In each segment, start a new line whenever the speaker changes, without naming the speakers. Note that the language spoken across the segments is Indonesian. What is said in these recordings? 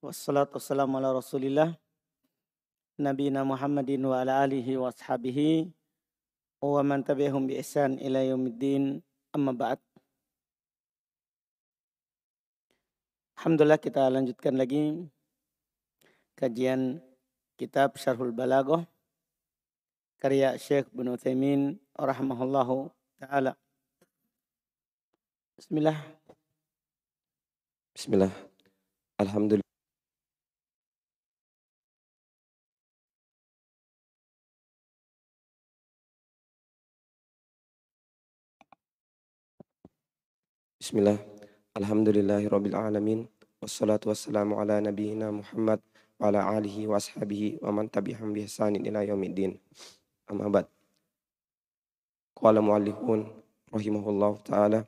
Wassalatu wassalamu ala rasulillah Nabiina Muhammadin wa ala alihi wa ashabihi Wa man tabi'ahum bi ihsan ila yaumiddin Amma ba'd. Alhamdulillah kita lanjutkan lagi Kajian kitab Syarhul Balagoh Karya Syekh bin Uthaymin Rahimahullahu ta'ala. Bismillah.
Bismillah. Alhamdulillah Bismillah. Alhamdulillahi Rabbil Alamin. Wassalatu wassalamu ala nabiyyina Muhammad wa ala alihi wa ashabihi wa man tabi'ahum bi ihsanin ila yaumiddin. Amma ba'd. Qala mu'allifun rahimahullah ta'ala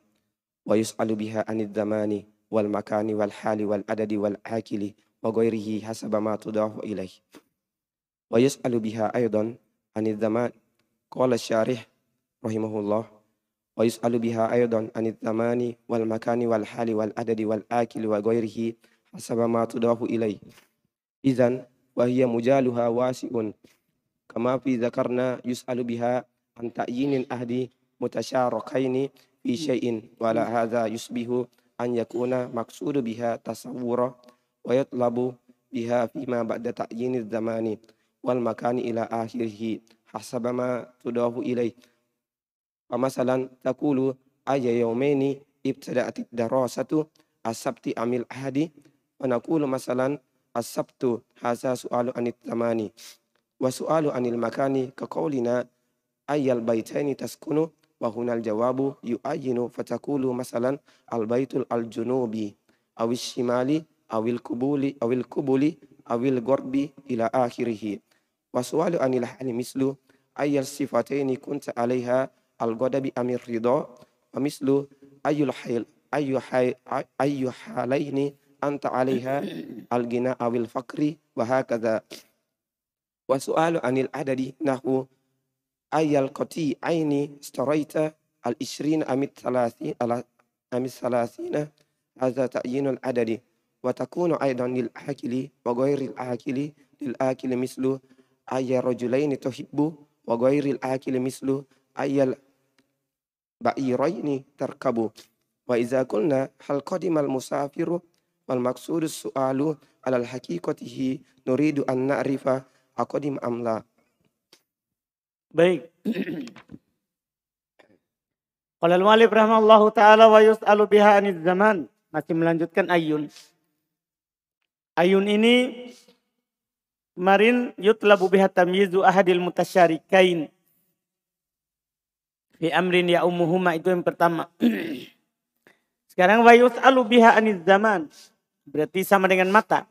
wa yus'alu biha anid zamani wal makani wal hali wal adadi wal akili wa ghairihi hasaba ma tudahu ilaih. Wa yus'alu biha aydan anid zaman qala syarih rahimahullah ويسأل بها أيضا عن الزمان والمكان والحال والعدد والآكل وغيره حسب ما تضاف إليه. إذن وهي مجالها واسع كما في ذكرنا يسأل بها عن تعيين الأهد متشاركين في شيء ولا هذا يشبه أن يكون مقصود بها تصورا ويطلب بها فيما بعد تعيين الزمان والمكان إلى آخره حسب ما تضاف إليه. فمثلا تقول أي يومين ابتدأت الدراسة السبت أم الأحد ونقول مثلا السبت هذا سؤال عن الثمان وسؤال عن المكان كقولنا أي البيتين تسكن وهنا الجواب يؤين فتقول مثلا البيت الجنوبي أو الشمالي أو القبول أو القبول أو الغرب إلى آخره وسؤال عن الحال مثل أي الصفتين كنت عليها al-ghadabi amir ridho wa mislu ayyul hayl ayyu hay ayyu halaini anta 'alaiha al-ghina awil fakri wa hakadha wa su'alu anil adadi nahu ayyal qati aini istaraita al-ishrin amit thalathi ala amit thalathina hadha ta'yinul adadi wa takunu aidan lil akili wa ghairil akili lil akili ba'iraini tarkabu. Wa iza qulna hal qadimal musafiru wal maqsudu su'alu alal haqiqatihi? Nuridu an na'rifa aqadim amla
baik. Qala al-walib rahimahullahu taala wa yus'alu biha anil zaman. Masih melanjutkan ayun. Ayun ini kemarin yutlabu biha tamyizu ahadil mutasyarikain Fi amrin ya ummuhuma itu yang pertama. Sekarang wa yus'alu biha aniz zaman. Berarti sama dengan mata.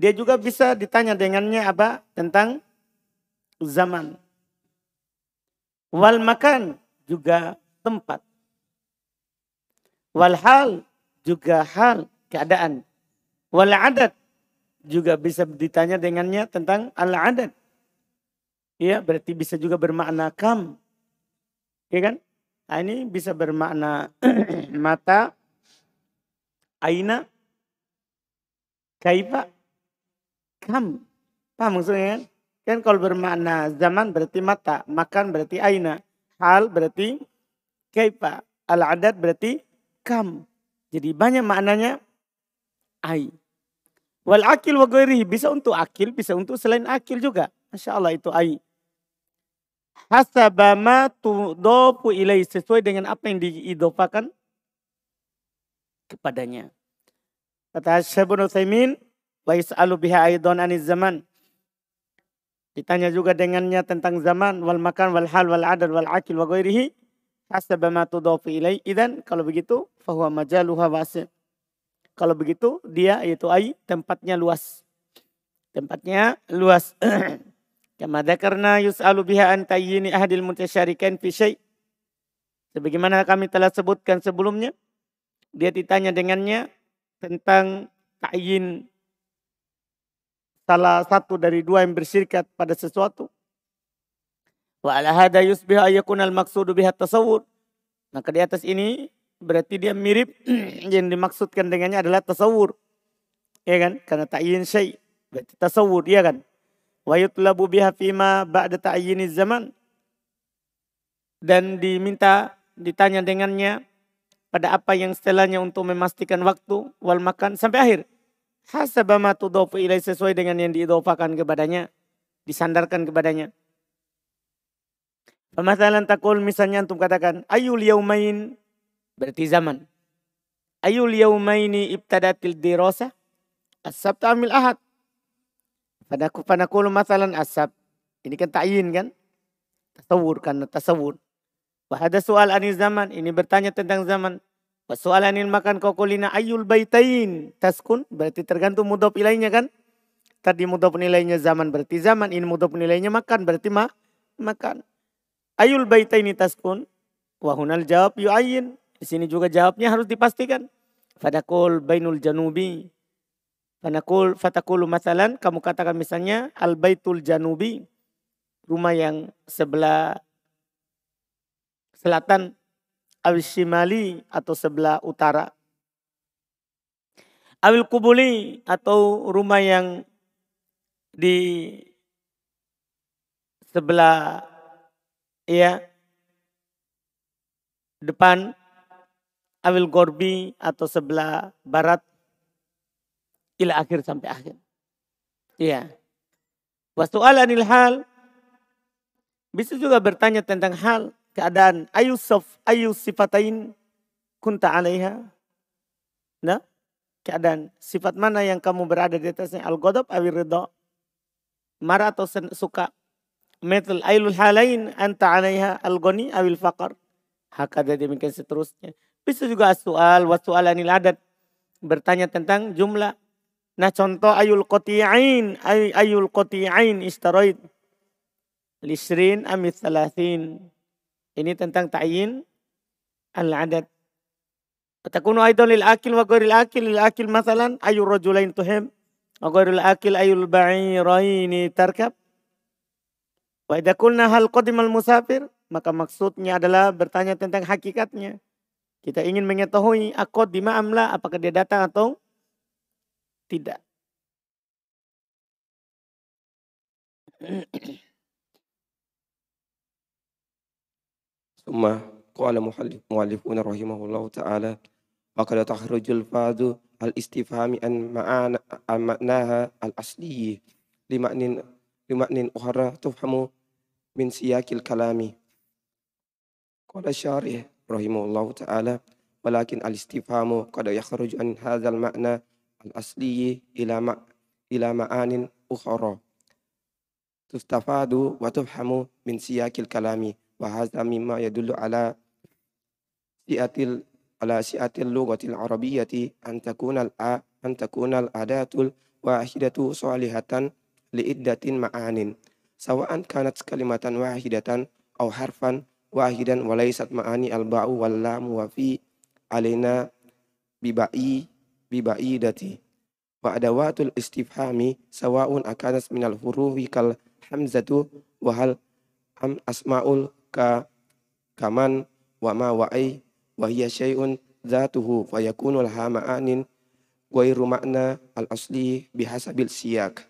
Dia juga bisa ditanya dengannya apa? Tentang zaman. Wal makan juga tempat. Wal hal juga hal keadaan. Wal adat juga bisa ditanya dengannya tentang al adat. Ya, berarti bisa juga bermakna kam Ya kan? Nah, ini bisa bermakna mata, aina, kaifa, kam. Paham maksudnya kan? Kan kalau bermakna zaman berarti mata, makan berarti aina, hal berarti kaifa, al-adat berarti kam. Jadi banyak maknanya ai. Wal akil wa bisa untuk akil, bisa untuk selain akil juga. Masya Allah itu ai hasabama tudofu ilai sesuai dengan apa yang diidofakan kepadanya. Kata Syabun Uthaymin, wa yis'alu biha aidon aniz zaman. Ditanya juga dengannya tentang zaman, wal makan, wal hal, wal adad, wal akil, wa ghairihi. Hasabama tudofu ilai. Idan kalau begitu, fahuwa majaluha wasi. Kalau begitu, dia yaitu ai, tempatnya luas. Tempatnya luas. Kama dzakarna yus'alu biha an tayyini ahadil mutasyarikan fi. Sebagaimana kami telah sebutkan sebelumnya, dia ditanya dengannya tentang ta'yin salah satu dari dua yang bersirikat pada sesuatu. Wa ala hada yusbihu ayyakun al maqsudu biha tasawur. Maka di atas ini berarti dia mirip yang dimaksudkan dengannya adalah tasawur. Ya kan? Karena ta'yin syai. Berarti tasawur, ya kan? Wa yutlabu biha fima ba'da ta'yini zaman. Dan diminta, ditanya dengannya pada apa yang setelahnya untuk memastikan waktu wal makan sampai akhir. Hasabama tudofu ilai sesuai dengan yang diidofakan kepadanya, disandarkan kepadanya. Pemasalan takul misalnya untuk katakan ayul yaumain berarti zaman. Ayul yaumaini ibtadatil dirasa as-sabt amil ahad. Pada panakul masalan asab. Ini kan ta'yin kan? Tasawur kan tasawur. Wahada soal anil zaman. Ini bertanya tentang zaman. Soalanil makan kokolina ayul baitain taskun. Berarti tergantung mudop ilainya kan. Tadi mudop nilainya zaman berarti zaman. Ini mudop nilainya makan berarti ma makan. Ayul baitaini taskun. Wahunal jawab yu'ayin. Di sini juga jawabnya harus dipastikan. Fadakul bainul janubi. Fanakul fatakulu masalan. Kamu katakan misalnya al baitul janubi. Rumah yang sebelah selatan awil shimali atau sebelah utara. Awil kubuli atau rumah yang di sebelah ya depan awil gorbi atau sebelah barat ila akhir sampai akhir. Iya. Wasu'alanil hal bisa juga bertanya tentang hal keadaan ayu sof ayu sifatain kunta alaiha. Nah, keadaan sifat mana yang kamu berada di atasnya? Al-ghadab awil ridha. Marah atau suka. Metal ailul halain anta alaiha al-ghani awil faqar. Hakada demikian seterusnya. Bisa juga soal wasual anil adat. Bertanya tentang jumlah. Nah contoh ayul qoti'ain. Ayul qoti'ain istaroid. Lisrin amit salasin. Ini tentang ta'yin al-adad. Takunu aidan lil akil wa ghairil akil lil akil masalan ayu rajulain tuhim wa ghairil akil ayul ba'iraini tarkab. Wa idza qulna hal qadimal musafir maka maksudnya adalah bertanya tentang hakikatnya. Kita ingin mengetahui akod di amla apakah dia datang atau tidak.
Summa qala muallifuna rahimahullahu taala wa qad takhrujul fadu al istifhami an ma'ana al ma'naha al asliyyi, li ma'nin li ma'nin ukhra tufhamu min siyakil kalami qala syarih rahimahullahu taala walakin al istifhamu qad yakhruju an hadzal ma'na al-asliyi ila ma ila ma'anin ukhra tustafadu wa tufhamu min siyakil kalami wa hadha mimma yadullu ala siatil ala siatil lughatil arabiyyati an takuna al an takuna al adatul wahidatu salihatan liiddatin ma'anin sawa'an kanat kalimatan wahidatan aw harfan wahidan walaysat ma'ani al ba'u wal lam wa fi alaina bibai biba'idati wa adawatul istifhami sawa'un akanas minal hurufi kal hamzatu wa hal am asma'ul ka kaman wa ma wa'i wa hiya syai'un zatuhu fa yakunu al hama'anin ghairu makna al asli bihasabil siyak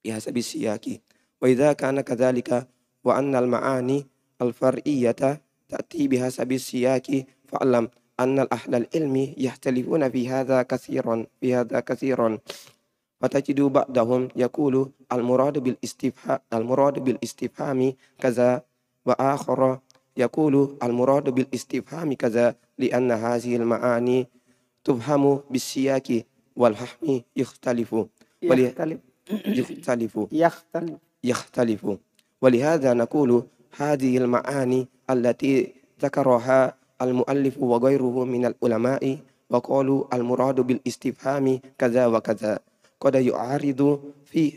bihasabil siyaki. Wa idha kana kadzalika wa anna al ma'ani al far'iyata ta'ti bihasabil siyaki faalam anna al-ahla al-ilmi yahtalifuna fi hadha kathiran fi hadha kathiran فتجد بعضهم يقول المراد بالاستفهام المراد بالاستفهام كذا وآخر يقول المراد بالاستفهام كذا لأن هذه المعاني تفهم بالسياق والفهم يختلف.
يختلف.
يختلف.
يختلف.
يختلف. ولهذا نقول هذه المعاني التي ذكرها المؤلف وغيره من العلماء وقالوا المراد بالاستفهام كذا وكذا. قد يعارض في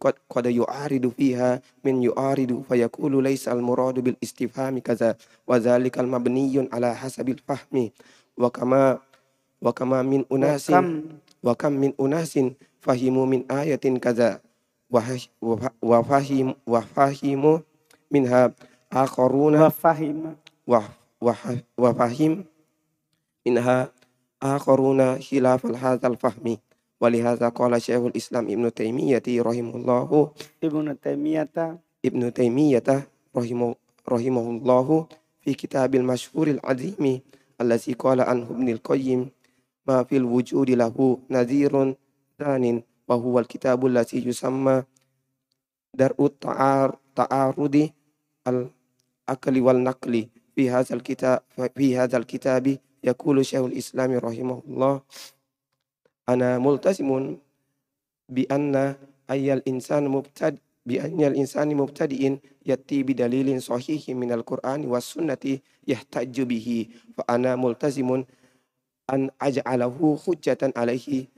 قد قد يعارض فيها من يعارض فيقول ليس المراد بالاستفهام كذا وذلك المبني على حسب الفهم. وكما وكما من أناس وكم من أناس فهموا من آية كذا وفهم وفهم منها آخرون
وفهم.
وفهم وفهم منها آخرون خلاف هذا الفهم. ولهذا قال شيخ الإسلام ابن تيمية رحمه
الله ابن
تيمية. ابن تيمية رحمه, رحمه الله في كتاب المشهور العظيم الذي قال عنه ابن القيم ما في الوجود له نذير ثان وهو الكتاب الذي يسمى درء التعارض الأكل والنقل. Naqli fi hadzal kitab fi hadzal kitabi yaqulu Syekhul Islam rahimahullah ana multasimun bi anna ayyal insan mubtad bi annal insani mubtadi'in yatti bi dalilin sahihi min al-Qur'ani was sunnati yahtajju bihi fa ana multazimun an aj'alahu hujjatan alaihi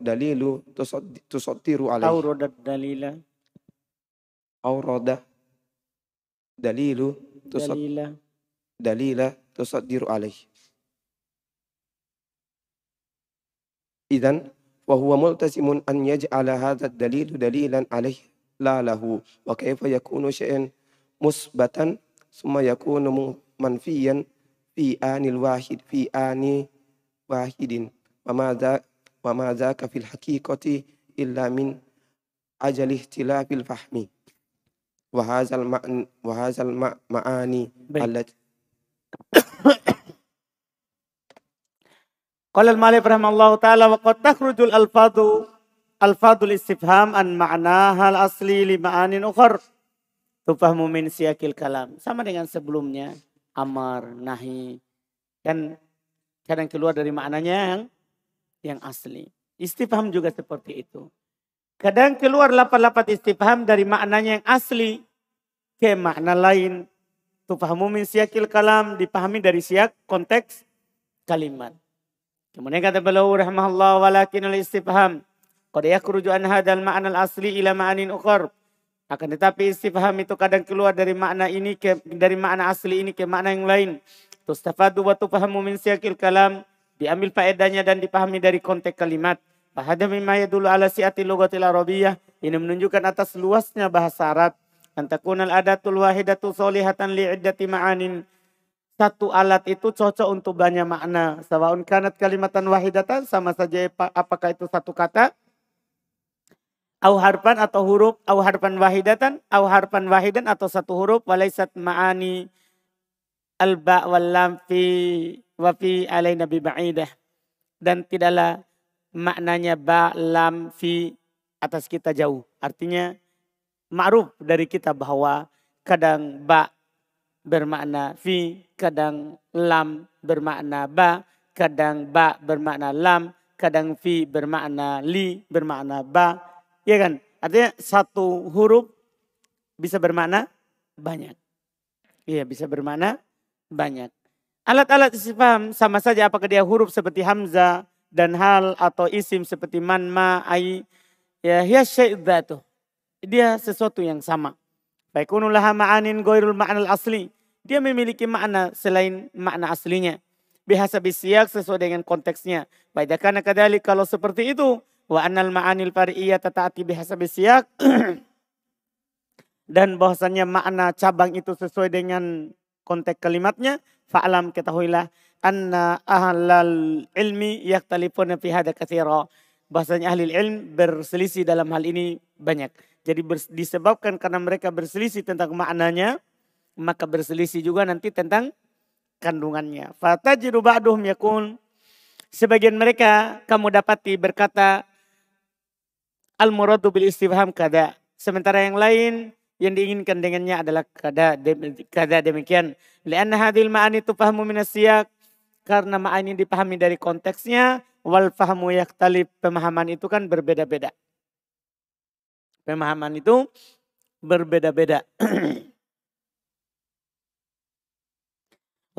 dalilu tusaddiru alaihi.
Awrada dalila.
Awrada dalilu dalila. dalila tusaddiru alaihi. Idan wa huwa multasimun an yaj'ala hadha dalilu dalilan alaihi la lahu. Wa kaifa yakunu syai'an musbatan summa yakunu manfiyan fi anil wahid fi ani wahidin wa ma dzaka fil haqiqati illa min ajali ihtilafil fahmi. Wa hadzal ma'an wa hadzal ma'ani allati
Qala al-Malik rahimallahu taala wa qad takhrujul alfadhu alfadul istifham an ma'naha al-asli li ma'anin ukhar. Tufahmu min siyakil kalam. Sama dengan sebelumnya amar, nahi. Kan kadang keluar dari maknanya yang yang asli. Istifham juga seperti itu. Kadang keluar lapat-lapat istifham dari maknanya yang asli ke makna lain. Tufahamu min siyakil kalam dipahami dari siak konteks kalimat. Kemudian kata beliau rahmahullah walakin al istifham qad yakhruju an hadzal ma'na al asli ila ma'anin ukhar. Akan tetapi istifham itu kadang keluar dari makna ini ke dari makna asli ini ke makna yang lain. Tustafadu wa tufahamu min siyakil kalam diambil faedahnya dan dipahami dari konteks kalimat. Fahada mimma yadulu ala si'ati lugatil arabiyah. Ini menunjukkan atas luasnya bahasa Arab. Antakunal adatul wahidatu solihatan li'iddati ma'anin. Satu alat itu cocok untuk banyak makna. Sawaun kanat kalimatan wahidatan sama saja apakah itu satu kata. Au harpan atau huruf, au harpan wahidatan, au harpan wahidan atau satu huruf, walaisat ma'ani al-ba wal lam fi wa fi alaina bi ba'idah. Dan tidaklah maknanya ba, lam, fi atas kita jauh. Artinya ma'ruf dari kita bahwa kadang ba bermakna fi, kadang lam bermakna ba, kadang ba bermakna lam, kadang fi bermakna li, bermakna ba. Ya kan? Artinya satu huruf bisa bermakna banyak. Iya bisa bermakna banyak. Alat-alat istifham sama saja apakah dia huruf seperti hamzah, dan hal atau isim seperti man ma ai ya hiya syai'dzatu. Dia sesuatu yang sama. Faikunulah ma'anin goirul ma'anal asli. Dia memiliki makna selain makna aslinya. Bihasa bisiak sesuai dengan konteksnya. Baidakana kadali kalau seperti itu. Wa annal ma'anil fari'iyah tata'ati bihasa bisiak. Dan bahwasannya makna cabang itu sesuai dengan konteks kalimatnya. Fa'alam ketahuilah anna ahlal ilmi yaktalifuna fi hada katsira. Bahasanya ahli ilm berselisih dalam hal ini banyak. Jadi disebabkan karena mereka berselisih tentang maknanya, maka berselisih juga nanti tentang kandungannya. Fatajidu ba'duhum yakun sebagian mereka kamu dapati berkata al muradu bil istifham kada. Sementara yang lain yang diinginkan dengannya adalah kada kada demikian. Lianna hadhil ma'ani tufahamu minas siyak karena ma'ani dipahami dari konteksnya, wal fahmu yaktalib. Pemahaman itu kan berbeda-beda. Pemahaman itu berbeda-beda.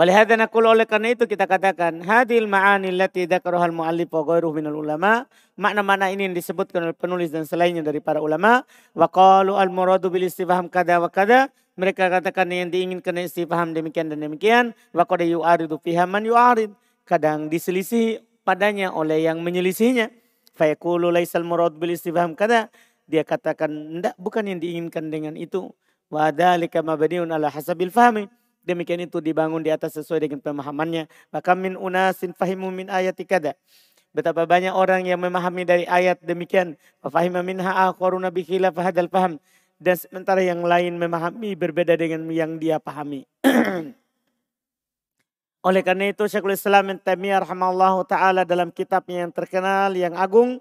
Walihada nakul oleh karena itu kita katakan hadil ma'ani allati dzakaraha al-muallif wa ghairuhu minal ulama. Makna-makna ini yang disebutkan oleh penulis dan selainnya dari para ulama. Wa qalu al-muradu bil istifham kada wa kada. Mereka katakan yang diinginkan istifham demikian dan demikian. Wa qad yu'aridu fiha man yu'arid. Kadang diselisih padanya oleh yang menyelisihinya. Fa yaqulu laisal murad bil istifham kada. Dia katakan enggak bukan yang diinginkan dengan itu. Wa dzalika mabniun ala hasabil fahmi. Demikian itu dibangun di atas sesuai dengan pemahamannya. Maka min unasin fahimu min ayati kada. Betapa banyak orang yang memahami dari ayat demikian. Fahima minha akharuna bi khilaf hadal faham. Dan sementara yang lain memahami berbeda dengan yang dia pahami. Oleh karena itu Syekhul Islam Ibn Taimiyah rahimahullah taala dalam kitabnya yang terkenal yang agung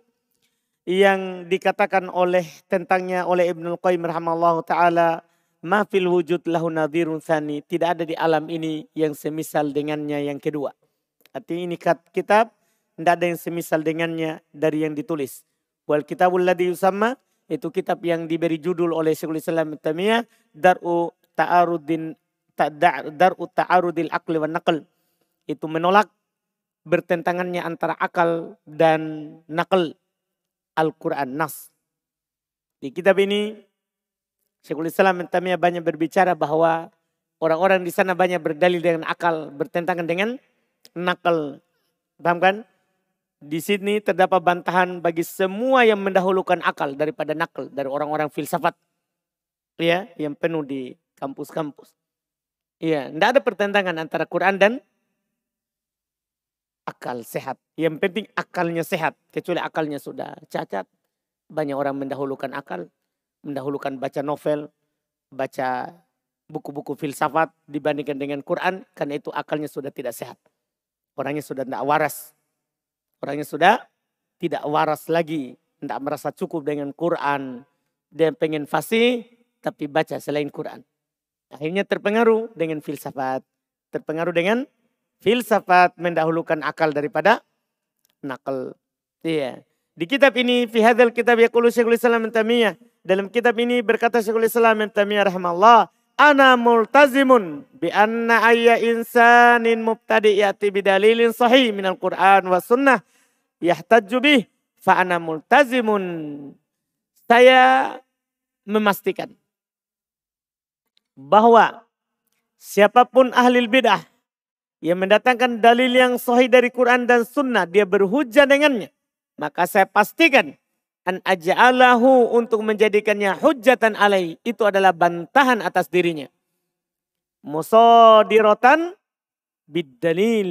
yang dikatakan oleh tentangnya oleh Ibnu Qayyim rahimahullah taala ma fil wujud lahu nadhirun sani tidak ada di alam ini yang semisal dengannya yang kedua. Artinya ini kitab tidak ada yang semisal dengannya dari yang ditulis. Wal kitabul ladhi yusamma itu kitab yang diberi judul oleh Syekhul Islam Ibn Taimiyah Dar'u Ta'arudin dar'u ta'arudil akli wa naql. Itu menolak bertentangannya antara akal dan nakal Al-Quran Nas. Di kitab ini Syekhul Islam Tamiyah banyak berbicara bahwa orang-orang di sana banyak berdalil dengan akal, bertentangan dengan nakal. Paham kan? Di sini terdapat bantahan bagi semua yang mendahulukan akal daripada nakal dari orang-orang filsafat. Ya, yang penuh di kampus-kampus. Iya, tidak ada pertentangan antara Quran dan akal sehat. Yang penting akalnya sehat, kecuali akalnya sudah cacat. Banyak orang mendahulukan akal, mendahulukan baca novel, baca buku-buku filsafat dibandingkan dengan Quran, karena itu akalnya sudah tidak sehat. Orangnya sudah tidak waras. Orangnya sudah tidak waras lagi, tidak merasa cukup dengan Quran. Dia pengen fasih, tapi baca selain Quran. Akhirnya terpengaruh dengan filsafat. Terpengaruh dengan filsafat mendahulukan akal daripada nakal. Iya. Di kitab ini, fi hadzal kitab yaqulu Syekhul Islam Tamiyah. Dalam kitab ini berkata Syekhul Islam Tamiyah rahimahullah, ana multazimun bi anna ayya insanin mubtadi yati bidalilin sahih minal Qur'an wa sunnah yahtajju bih fa ana multazimun. Saya memastikan bahwa siapa pun ahli bidah yang mendatangkan dalil yang sahih dari Quran dan Sunnah, dia berhujah dengannya. Maka saya pastikan an aja'alahu untuk menjadikannya hujatan alai. Itu adalah bantahan atas dirinya. Musodirotan bidalil.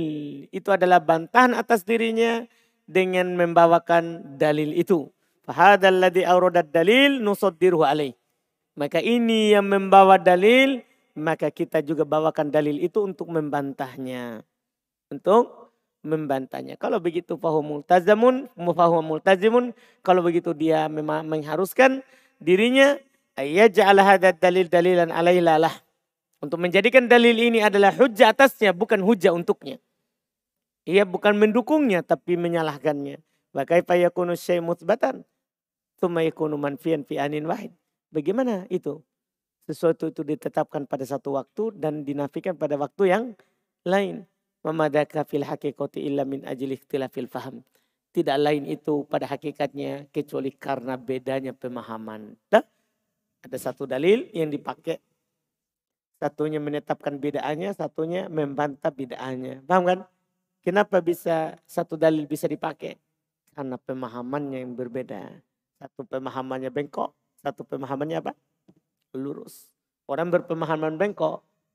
Itu adalah bantahan atas dirinya dengan membawakan dalil itu. Fahadalladhi awradat dalil nusoddiruhu alaih. Maka ini yang membawa dalil, maka kita juga bawakan dalil itu untuk membantahnya. Untuk membantahnya. Kalau begitu fahum multazamun, mufahum multazimun. Kalau begitu dia memang mengharuskan dirinya ja'ala hadat dalil dalilan alailalah. Untuk menjadikan dalil ini adalah hujah atasnya, bukan hujah untuknya. Ia bukan mendukungnya, tapi menyalahkannya. Yakunu syai' yakunu manfiyan fi anin wahid. Bagaimana itu? Sesuatu itu ditetapkan pada satu waktu dan dinafikan pada waktu yang lain. Mamadaka fil hakikati illa min ajli ikhtilafil faham. Tidak lain itu pada hakikatnya kecuali karena bedanya pemahaman. Dah? Ada satu dalil yang dipakai. Satunya menetapkan bedaannya, satunya membantah bedaannya. Paham kan? Kenapa bisa satu dalil bisa dipakai? Karena pemahamannya yang berbeda. Satu pemahamannya bengkok, satu pemahamannya apa? Lurus. Orang berpemahaman bengkok,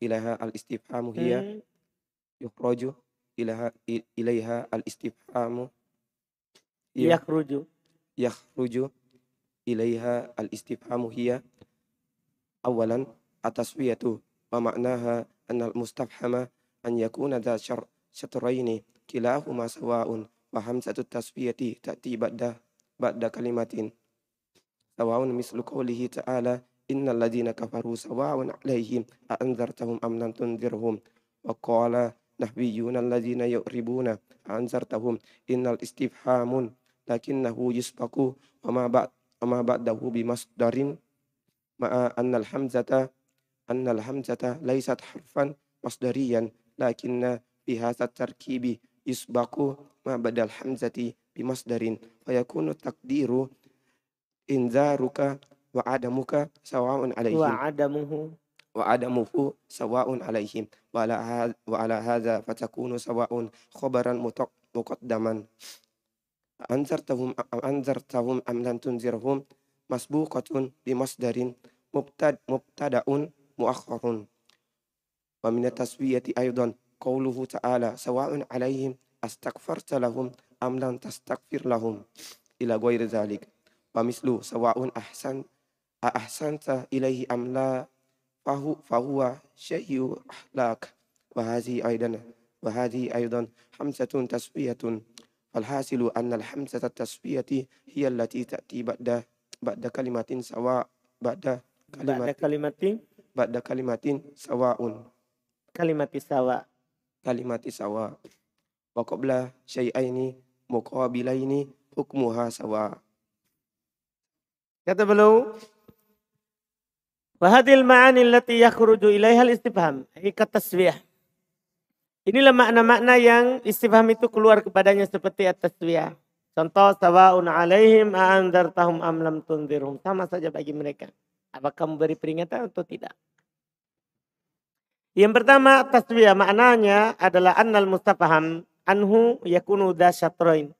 ilaha al istifhamu hiya hmm. yukroju ilaha ilaiha al istifhamu yakruju yakruju ilaiha al istifhamu hiya awalan ataswiyatu wa maknaha anna al mustafhama an yakuna da syar syatraini kilahuma sawa'un wa hamzatu
taswiyati
ta'ti ba'da ba'da kalimatin. Sawa'un mislu qawlihi ta'ala innal ladzina kafaru sawa'un 'alaihim a anzartahum am lam tunzirhum? Wa qala nabiyyuna alladzina yu'ribuna anzartahum innal istifhamun lakinnahu yusbaku wa ma ba'd wa ma ba'dahu Ma ma'a annal hamzata annal hamzata laysat harfan masdariyan lakinna biha tarkibi yusbaku ma badal hamzati bimasdarin wa yakunu taqdiru inzaruka wa adamuka sawa'un alaihim. Wa adamuhu wa adamuhu sawa'un alaihim. Wa ala hadza wa ala hadza
fatakunu
sawa'un khabaran mutak muqaddaman. Anzartahum am anzartahum am lam tunzirhum masbuqatun bi masdarin mubtad mubtadaun muakhkharun wa min taswiyati aidan qauluhu ta'ala sawa'un alaihim astaghfarta lahum am lam tastaghfir lahum. Ila ghairi dzalik wa mislu sawa'un ahsan ahsanta ilaihi amla fahu fahuwa syaiyu ahlak wa hadhi aidan wa hadhi aidan hamsatun taswiyatun falhasilu anna alhamsata taswiyati hiya allati ta'ti ba'da ba'da kalimatin sawa ba'da kalimatin
ba'da kalimatin ba'da
kalimatin sawaun kalimati
sawa kalimati
sawa wa qabla syai'aini muqabilaini hukmuha sawa
kata beliau Wahadil ma'ani allati yakhruju ilaiha istifham. Ikat taswiyah. Inilah makna-makna yang istifham itu keluar kepadanya seperti at-taswiyah. Contoh sawa'un alaihim a'andartahum am lam tundirhum. Sama saja bagi mereka. Apakah memberi peringatan atau tidak. Yang pertama taswiyah maknanya adalah annal mustafaham anhu yakunu dasyatroin.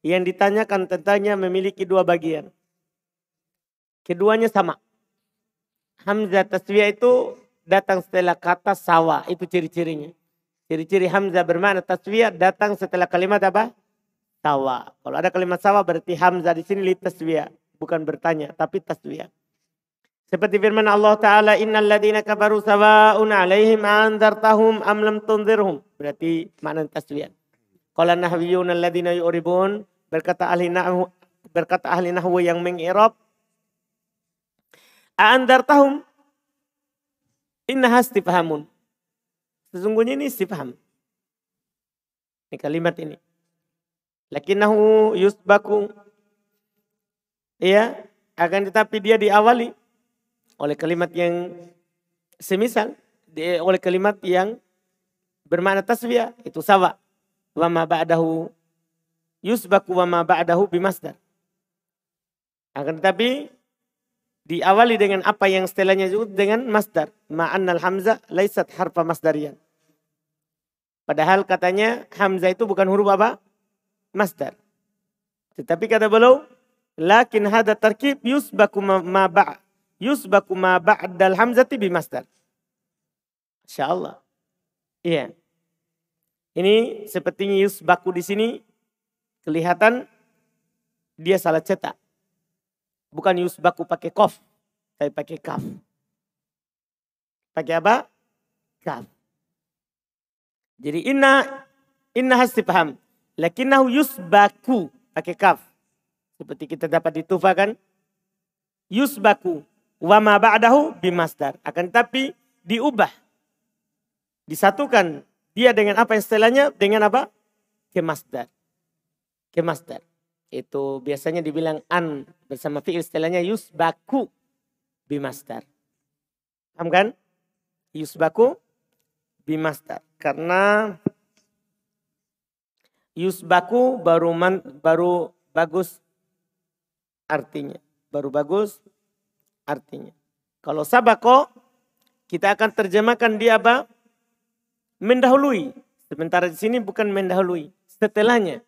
Yang ditanyakan tentangnya memiliki dua bagian. Keduanya sama. Hamzah taswiyah itu datang setelah kata sawa. Itu ciri-cirinya. Ciri-ciri Hamzah bermakna taswiyah datang setelah kalimat apa? Sawa. Kalau ada kalimat sawa berarti Hamzah di sini li taswiyah. Bukan bertanya, tapi taswiyah. Seperti firman Allah Ta'ala, Innal ladhina kabaru sawa'un alaihim andartahum am lam tunzirhum. Berarti makna taswiyah. Qala nahwiyun alladhina yu'ribun. Berkata ahli nahwu, berkata ahli nahwu yang mengirab. Andartahum innaha istifhamun. Sesungguhnya ini istifham. Ini kalimat ini. Lakinnahu yusbaku. Ya, akan tetapi dia diawali oleh kalimat yang semisal oleh kalimat yang bermakna taswiyah itu sawa wa ma ba'dahu yusbaku wa ma ba'dahu bimasdar akan tetapi diawali dengan apa yang setelahnya disebut dengan masdar ma'annal hamzah laisat harfa masdarian Padahal katanya Hamzah itu bukan huruf apa? Masdar. Tetapi kata beliau, lakin hada tarkib yusbaku ma ba' yusbaku ma ba'dal hamzati bi masdar. Insyaallah. Iya. Ini sepertinya yusbaku di sini kelihatan dia salah cetak. Bukan yusbaku pakai kof, tapi pakai kaf. Pakai apa? Kaf. Jadi inna inna hasifham. Lakinnahu yusbaku. Pakai kaf. Seperti kita dapat ditufakan. Yusbaku. Wa ma ba'dahu bimasdar. Akan tapi diubah. Disatukan dia dengan apa istilahnya? Dengan apa? Kemasdar. Kemasdar. Itu biasanya dibilang an bersama fi'il istilahnya yusbaku bimasdar. Paham kan? Yusbaku bimasdar. Karena yusbaku baru man, baru bagus artinya. Baru bagus artinya. Kalau sabako kita akan terjemahkan dia apa? Mendahului. Sementara di sini bukan mendahului. Setelahnya.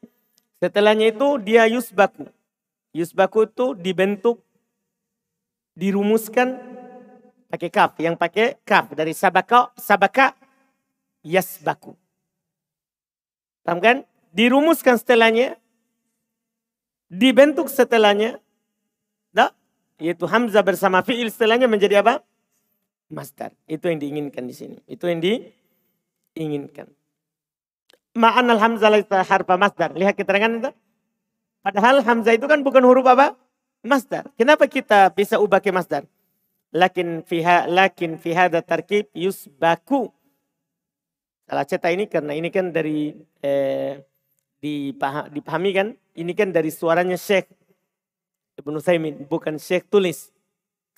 Setelahnya itu dia yusbaku. Yusbaku itu dibentuk, dirumuskan pakai kaf. Yang pakai kaf dari sabaka, sabaka yasbaku. Paham kan? Dirumuskan setelahnya, dibentuk setelahnya, dah, yaitu hamzah bersama fiil setelahnya menjadi apa? Masdar. Itu yang diinginkan di sini. Itu yang diinginkan. Ma'anal hamzah laisa harfa masdar. Lihat keterangan itu. Padahal hamzah itu kan bukan huruf apa? Masdar. Kenapa kita bisa ubah ke masdar? Lakin fiha lakin fi hadha tarkib yusbaku Salah cetak ini karena ini kan dari eh, dipahami kan, ini kan dari suaranya Syekh Ibnu Thaimin, bukan Syekh tulis.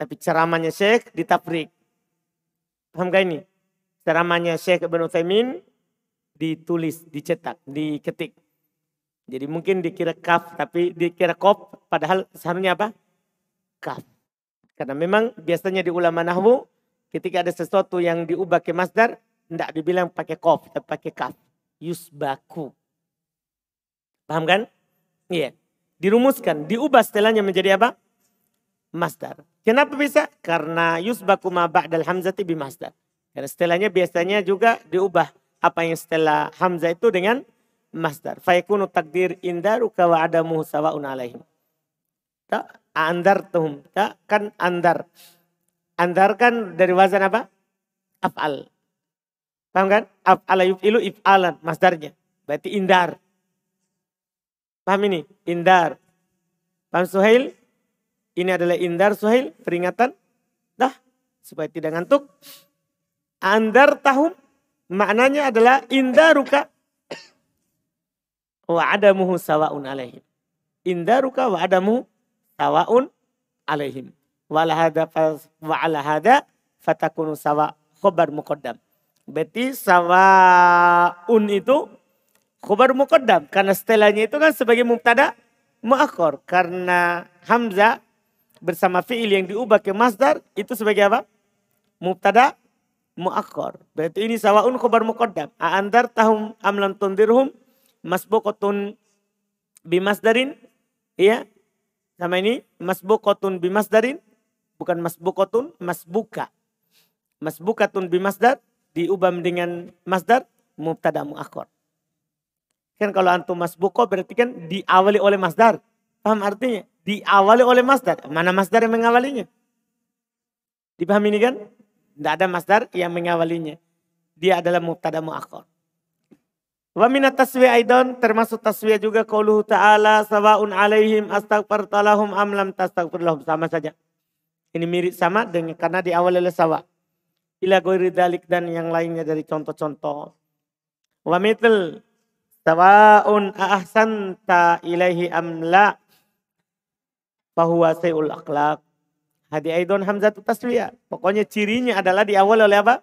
Tapi ceramahnya Syekh ditafrik. Paham gak ini? Ceramahnya Syekh Ibn Uthaymin ditulis, dicetak, diketik. Jadi mungkin dikira kaf tapi dikira kop padahal seharusnya apa? Kaf. Karena memang biasanya di ulama nahwu ketika ada sesuatu yang diubah ke masdar tidak dibilang pakai kof tapi pakai kaf. Yusbaku. Paham kan? Iya. Dirumuskan, diubah setelahnya menjadi apa? Masdar. Kenapa bisa? Karena yusbaku ma ba'dal hamzati bimasdar. Karena setelahnya biasanya juga diubah apa yang setelah hamzah itu dengan masdar. Fayakunu takdir indaruka wa adamu sawa'un alaihim. Tak andar tuhum. Tak kan andar. Andar kan dari wazan apa? Af'al. Paham kan? Af'ala yuf'ilu if'alan masdarnya. Berarti indar. Paham ini? Indar. Paham Suhail? Ini adalah indar Suhail. Peringatan. Dah. Supaya tidak ngantuk. Andar tahun maknanya adalah indaruka wa adamuhu sawaun alaihim. Indaruka wa adamu sawaun alaihim. Wa hada wa ala hada fatakunu sawa khobar muqaddam. Berarti sawaun itu khobar muqaddam karena setelahnya itu kan sebagai mubtada muakhir karena hamzah bersama fiil yang diubah ke masdar itu sebagai apa? Mubtada muakkar. Berarti ini sawaun khobar muqaddam. A'andar tahum amlam tundirhum masbukotun bimasdarin. Iya. Sama ini masbukotun bimasdarin. Bukan masbukotun, masbuka. Masbukatun bimasdar diubah dengan masdar mubtada muakkar. Kan kalau antum masbuko berarti kan diawali oleh masdar. Paham artinya? Diawali oleh masdar. Mana masdar yang mengawalinya? Dipahami ini kan? Tidak ada masdar yang mengawalinya. Dia adalah mubtada muakhir. Wa minat taswi aidon termasuk taswi juga qauluhu ta'ala sawaun alaihim astaghfartalahum am lam tastaghfirlahum sama saja. Ini mirip sama dengan karena di awal oleh sawa. Ila ghairi dalik dan yang lainnya dari contoh-contoh. Wa mithl sawaun ahsanta ilaihi am la fahuwa sayul akhlaq Hadi aidon hamzatu taswiyah. Pokoknya cirinya adalah di awal oleh apa?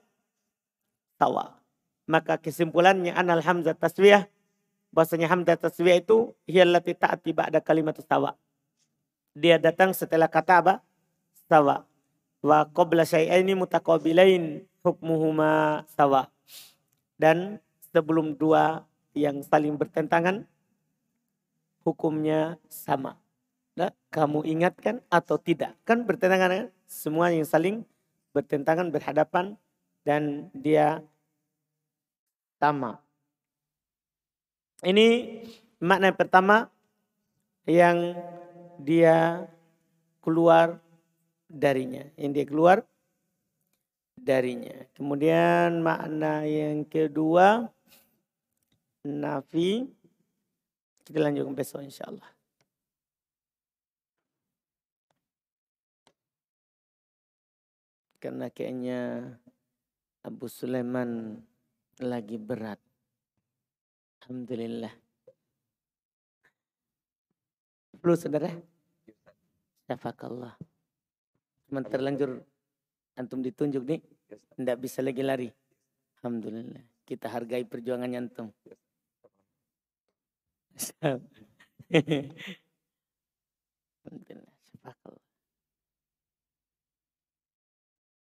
Tawa. Maka kesimpulannya anal hamzah taswiyah. Bahasanya hamzah taswiyah itu hiyallati ta'ati ba'da kalimat tawa. Dia datang setelah kata apa? Tawa. Wa qabla syai'aini mutaqabilain hukmuhuma tawa. Dan sebelum dua yang saling bertentangan hukumnya sama. Nah, kamu ingatkan atau tidak? Kan bertentangan kan? Semua yang saling bertentangan, berhadapan dan dia sama. Ini makna yang pertama yang dia keluar darinya. Yang dia keluar darinya. Kemudian makna yang kedua nafi. Kita lanjutkan besok insya Allah. Karena kayaknya Abu Sulaiman lagi berat. Alhamdulillah. Perlu saudara? Syafakallah. Cuma terlanjur antum ditunjuk nih. Tidak bisa lagi lari. Alhamdulillah. Kita hargai perjuangannya antum. Alhamdulillah. Syafakallah.